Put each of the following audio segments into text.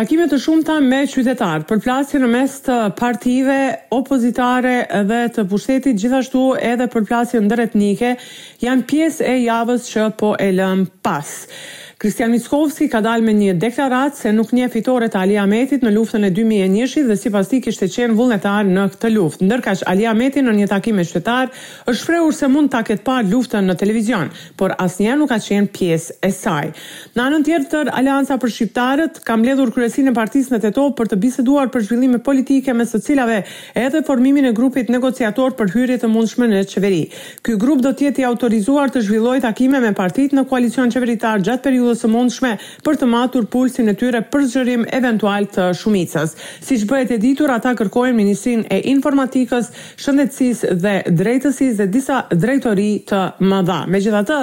Takime të shumta me qytetarë, përplasje në mes të partive opozitare dhe të pushtetit, gjithashtu edhe përplasje ndëretnike, janë pjesë e javës që po e lëmë pas. Kristian Mickovski ka dalë me një deklaratë se nuk njeh fitore të Ali Ahmetit në luftën e dy mijë e njëshit dhe sipas tij kishte qenë vullnetar në këtë luftë. Ndërkaq, Ali Ahmeti në një takim me qytetarë është shprehur se mund ta ketë parë luftën në televizion, por asnjëherë nuk ka qenë pjesë e saj. Në anën tjetër, Aleanca për Shqiptarët ka mbledhur kryesinë e partisë në Tetovë për të biseduar për zhvillime politike mes të cilave edhe formimin e grupit negociator për hyrje të mundshme në qeveri. Ky grup do të jetë i autorizuar të zhvillojë takime me partitë në koalicion qeveritar gjatë periudhës së mundshme për të matur pulsin e tyre për zgjerim eventual të shumicës. Siç bëhet e ditur, ata kërkojnë Ministrinë e Informatikës, Shëndetësisë dhe Drejtësisë dhe disa drejtori të mëdha. Megjithatë,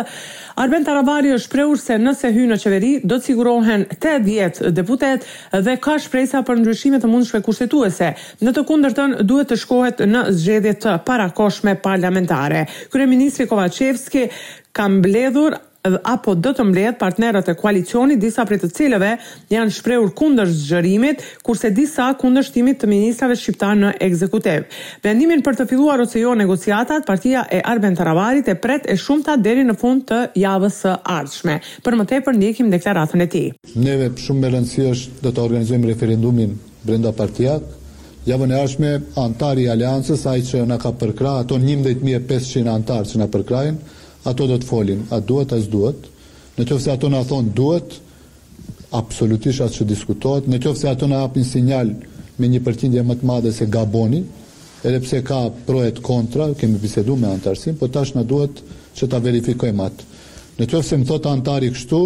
Arben Taravari është shprehur se nëse hyjnë në qeveri, do të sigurohen tetëdhjetë deputetë dhe ka shpresa për ndryshime të mundshme kushtetuese, Në të kundërtën, duhet të shkohet në zgjedhje të parakohshme parlamentare. Kryeministri Kovaçevski ka mbledhur apo do të mbledhë partnerët e koalicionit, disa prej të cilëve janë shprehur kundër zgjerimit, kurse disa kundër shtimit të ministrave shqiptarë në ekzekutiv. Vendimin për të filluar ose jo negociatat, partia e Arben Taravarit e pret e shumta deri në fund të javës së ardhshme. Për më tepër ndjekim deklaratën e tij. Neve shumë me rëndësi është do ta organizojmë referendumin brendapartiak, javën e ardhshme, anëtar i Aleancës, ai që na ka përkrahë, ato njëmbëdhjetë mijë e pesëqind anëtarë që na përkrahin, ato do të folin, a duhet a s'duhet. Në qoftë se ato na thonë duhet, absolutisht as që diskutohet. Në qoftë se ato na japin sinjal me një përqindje më të madhe se gaboni, edhe pse ka pro et kontra, kemi biseduar me anëtarësinë, po tash na duhet që ta verifikojmë atë. Në qoftë se më thotë anëtari kështu,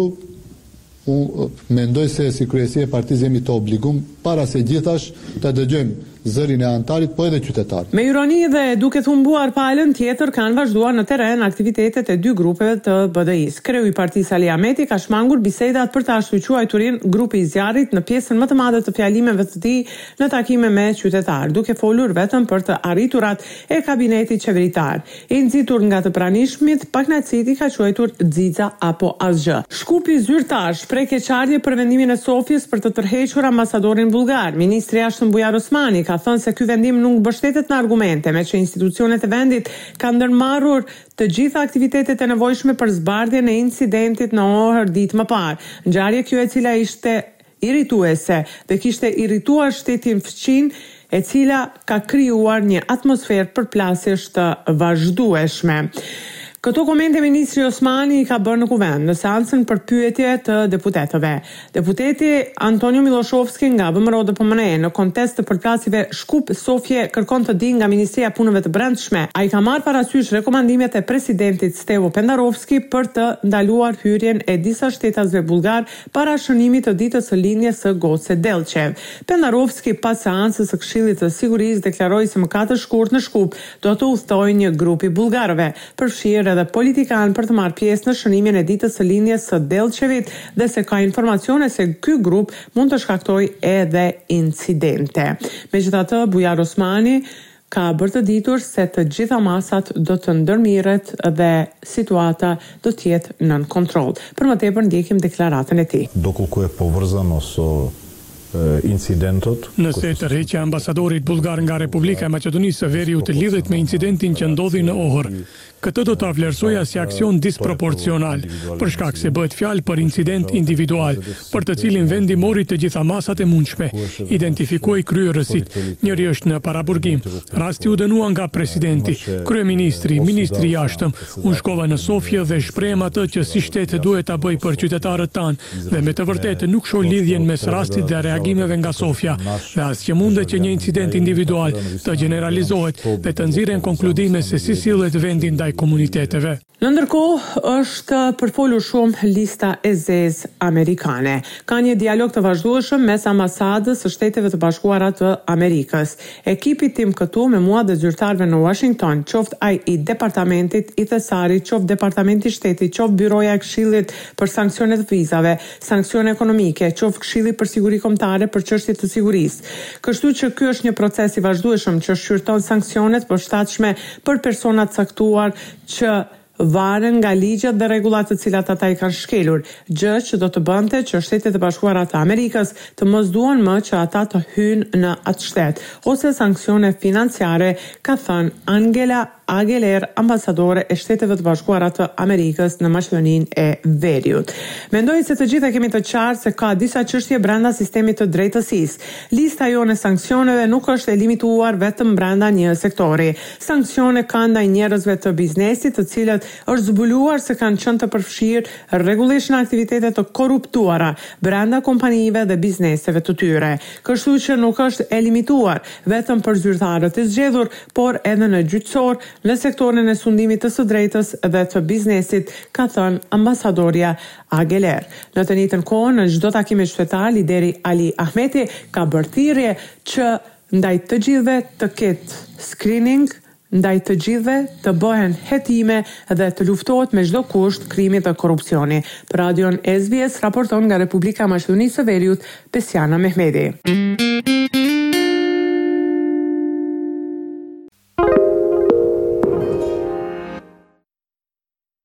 Unë mendoj se si kryesi e partisë jemi të obligum para se gjithash të dëgjojmë zërin e anëtarit po edhe qytetarit. Me ironi dhe duke thumbuar palën tjetër kanë vazhduar në terren aktivitetet e dy grupeve të BDI-së. Kreu i partisë Ali Ahmeti ka shmangur bisedat për të ashtuquajturin grupi i zjarrit në pjesën më të madhe të fjalimeve të tij në takime me qytetarë, duke folur vetëm për të arriturat e kabinetit qeveritar. I nxitur nga të pranishmit, pakënaqësit i ka quajtur xixa apo asgjë. Shkupi zyrtar shpreh keqardhje për vendimin e Sofjes për të tërhequr ambasadorin bullgar. Ministri i Jashtëm Bujar Osmani ka thënë se ky vendim nuk mbështetet në argumente, meqë institucionet e vendit kanë ndërmarrur të gjitha aktivitetet e nevojshme për zbardhjen e incidentit në Ohër ditë më parë, ngjarje kjo e cila ishte irrituese dhe kishte irrituar shtetin fqinj e cila ka krijuar një atmosferë përplasjesh të vazhdueshme. Këto komente ministri Osmani i ka bërë në Kuvend, në seancën për pyetje të deputetëve. Deputeti Antonio Milloshoski nga VMRO-DPMNE në kontekst të përplasjeve Shkup-Sofje kërkon të dijë nga Ministria e Punëve të Brendshme a i ka marrë parasysh rekomandimet e presidentit Stevo Pendarovski për të ndaluar hyrjen e disa shtetasve bullgarë Para shënimit të ditës së lindjes së Goce Delçev, Pendarovski pas seancës së Këshillit të Sigurisë deklaroi se më katër shkurt në Shkup do të udhëtojë një grup i bullgarëve, përfshirë edhe politikanë për të marrë pjesë në shënimin e ditës së lindjes së Delçevit dhe se ka informacione se ky grup mund të shkaktojë edhe incidente. Megjithatë, Bujar Osmani, ka bërë të ditur se të gjitha masat do të ndërmerren dhe situata do të jetë nën kontroll. Për më tepër ndjekim deklaratën e tij. Dokolku e povrzano so incidentot. Nëse tërheqja e ambasadorit bullgar nga Republika e Maqedonisë së Veriut lidhet me incidentin që ndodhi në Ohër, Këtë do ta vlerësoja si aksion disproporcional, për shkak se bëhet fjalë për incident individual, për të cilin vendi mori të gjitha masat e mundshme, identifikoi kryerësit, njëri është në paraburgim. Rasti u dënua nga presidenti, kryeministri, ministri i Jashtëm. Unë shkova në Sofje dhe shpreha atë që si shtet duhet ta bëj për qytetarët tanë, Dhe me të vërtetë nuk shoh lidhjen mes rastit dhe reagimeve nga Sofja, dhe as që mundet që një incident individual të gjeneralizohet dhe të nxirren konkludime se si sillet vendi ndaj komuniteteve. Në ndërkohë është përfolur shumë lista e zezë amerikane. Ka një dialog të vazhdueshëm mes ambasadës së Shteteve të Bashkuara të Amerikës, Ekipit tim këtu me mua dhe zyrtarëve në Uashington, qoftë ai i Departamentit të Thesarit, qoftë Departamenti i Shtetit, qoftë Byroja e Këshillit për Sanksione të Vizave, Sanksione Ekonomike, qoftë Këshilli për Siguri Kombëtare për çështje të sigurisë. Kështu që ky është një proces i vazhdueshëm që shqyrton sanksionet e përshtatshme për persona të caktuar që varen nga ligjet dhe rregullat të cilat ata i kanë shkelur, gjë që do të bënte që Shtetet e Bashkuara të Amerikës të mos duan më që ata të hyjnë në atë shtet, ose sanksione financiare, ka thënë Angela Ageler, ambasadore e Shteteve të Bashkuara të Amerikës në Maqedoninë e Veriut. Mendoj se të gjithë e kemi të qartë se ka disa çështje brenda sistemit të drejtësisë. Lista jonë e sanksioneve nuk është e limituar vetëm brenda një sektori. Sanksione ka ndaj njerëzve të biznesit të cilët është zbuluar se kanë qenë të përfshirë rregullisht në aktivitete të korruptuara brenda kompanive dhe bizneseve të tyre. Kështu që nuk është e limituar vetëm për zyrtarët e zgjedhur, por edhe në gjyqësor, në sektorin e sundimit të së drejtës dhe të biznesit, ka thënë ambasadorja Ageler. Në të njëjtën kohë, në çdo takim me qytetarë, lideri Ali Ahmeti ka bërë thirrje që ndaj të gjithëve të ketë screening, ndaj të gjithëve të bëhen hetime dhe të luftohet me çdo kusht krimi dhe korrupsioni. Për radion SBS raporton nga Republika e Maqedonisë së Veriut, Besiana Mehmeti.